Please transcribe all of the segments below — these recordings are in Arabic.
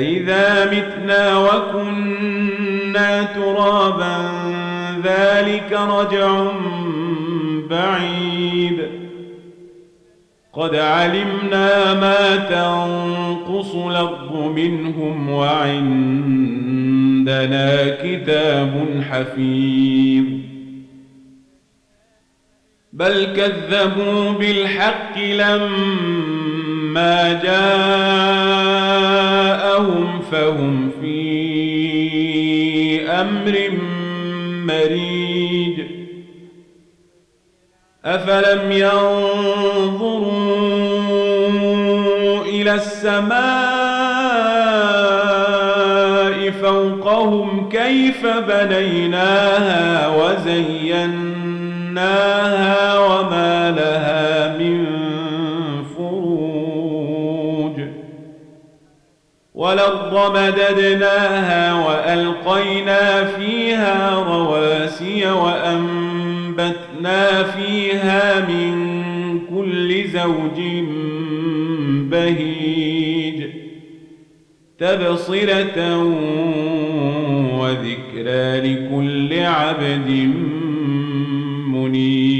أئذا متنا وكنا ترابا ذلك رجع بعيد. قد علمنا ما تنقص الأرض منهم وعندنا كتاب حفيظ. بل كذبوا بالحق لما جاءهم فهم في أمر مريج أفلم ينظروا إلى السماء فوقهم كيف بنيناها وزيناها والأرض مددناها وألقينا فيها رواسي وأنبتنا فيها من كل زوج بهيج تبصرة وذكرى لكل عبد منيب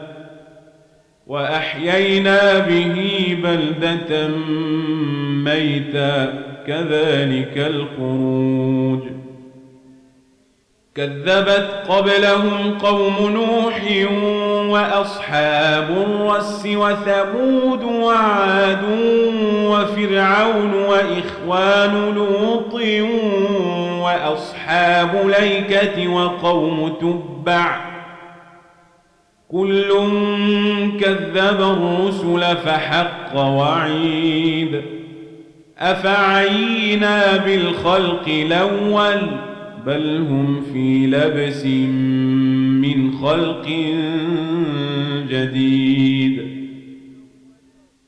وأحيينا به بلدة ميتا كذلك الخروج. كذبت قبلهم قوم نوح وأصحاب الرس وثمود وعاد وفرعون وإخوان لوط وأصحاب ليكة وقوم تبع. كل كذب الرسل فحق وعيد. أفعينا بالخلق الأول بل هم في لبس من خلق جديد.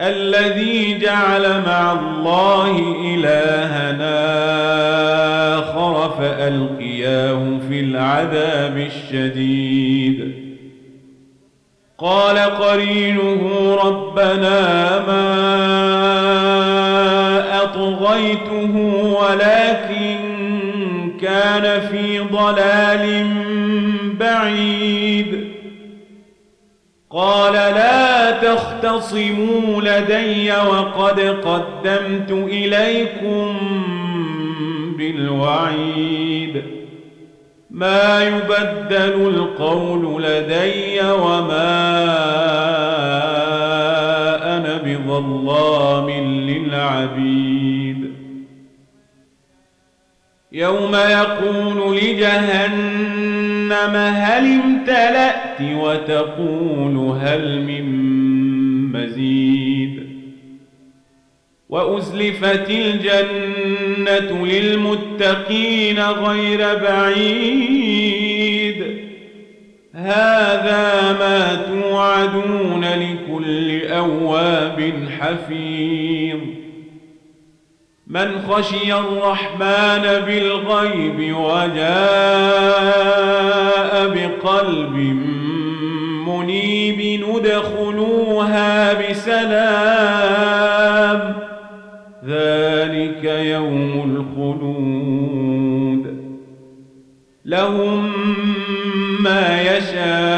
الذي جعل مع الله إلهنا آخر فألقياه في العذاب الشديد. قال قرينه ربنا ما أطغيته ولكن كان في ضلال بعيد. قال لا تختصموا لدي وقد قدمت إليكم بالوعيد. ما يبدل القول لدي وما أنا بظلام للعبيد. يوم يقول لجهنم هل امتلأت وتقول هل من مزيد وأزلفت الجنة للمتقين غير بعيد. هذا ما توعدون لكل أواب حفيظ. من خشي الرحمن بالغيب وجاء بقلب منيب ندخلوها بسلام. ذلك يوم الخلود. لهم ما يشاءون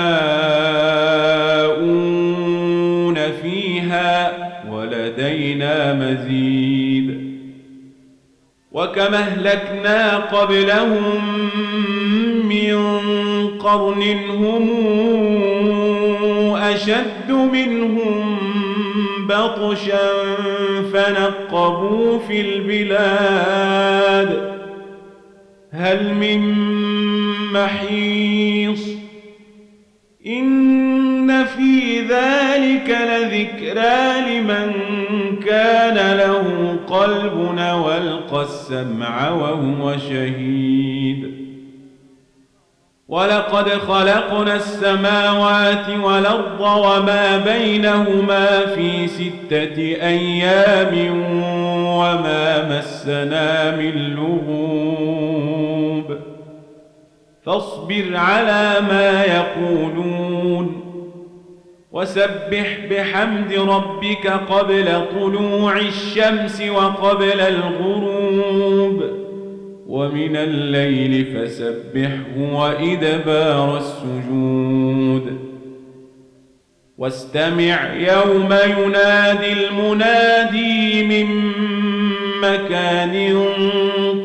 فيها ولدينا مزيد. وكما أهلكنا قبلهم من قرن هم أشد منهم بطشا فنقبوا في البلاد. هل من محيص؟ إن في ذلك لذكرى لمن كان له قلب والقى السمع وهو شهيد. ولقد خلقنا السماوات والأرض وما بينهما في ستة أيام وما مسنا من لغوب. فاصبر على ما يقولون. وسبح بحمد ربك قبل طلوع الشمس وقبل الغروب ومن الليل فسبحه وإدبار السجود. واستمع يوم ينادي المنادي من مكان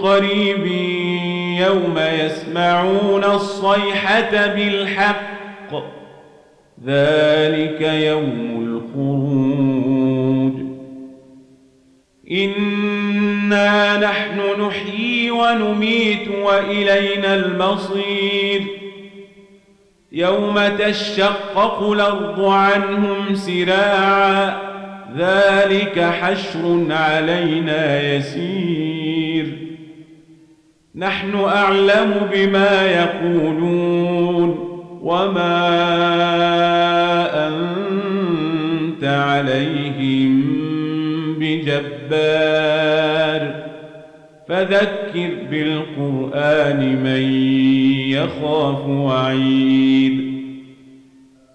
قريب يوم يسمعون الصيحة بالحق. ذلك يوم الخروج. إنا نحن نحيي ونميت وإلينا المصير. يوم تشقق الأرض عنهم سراعا ذلك حشر علينا يسير. نحن أعلم بما يقولون وما بجبار فذكر بالقرآن من يخاف وعيد.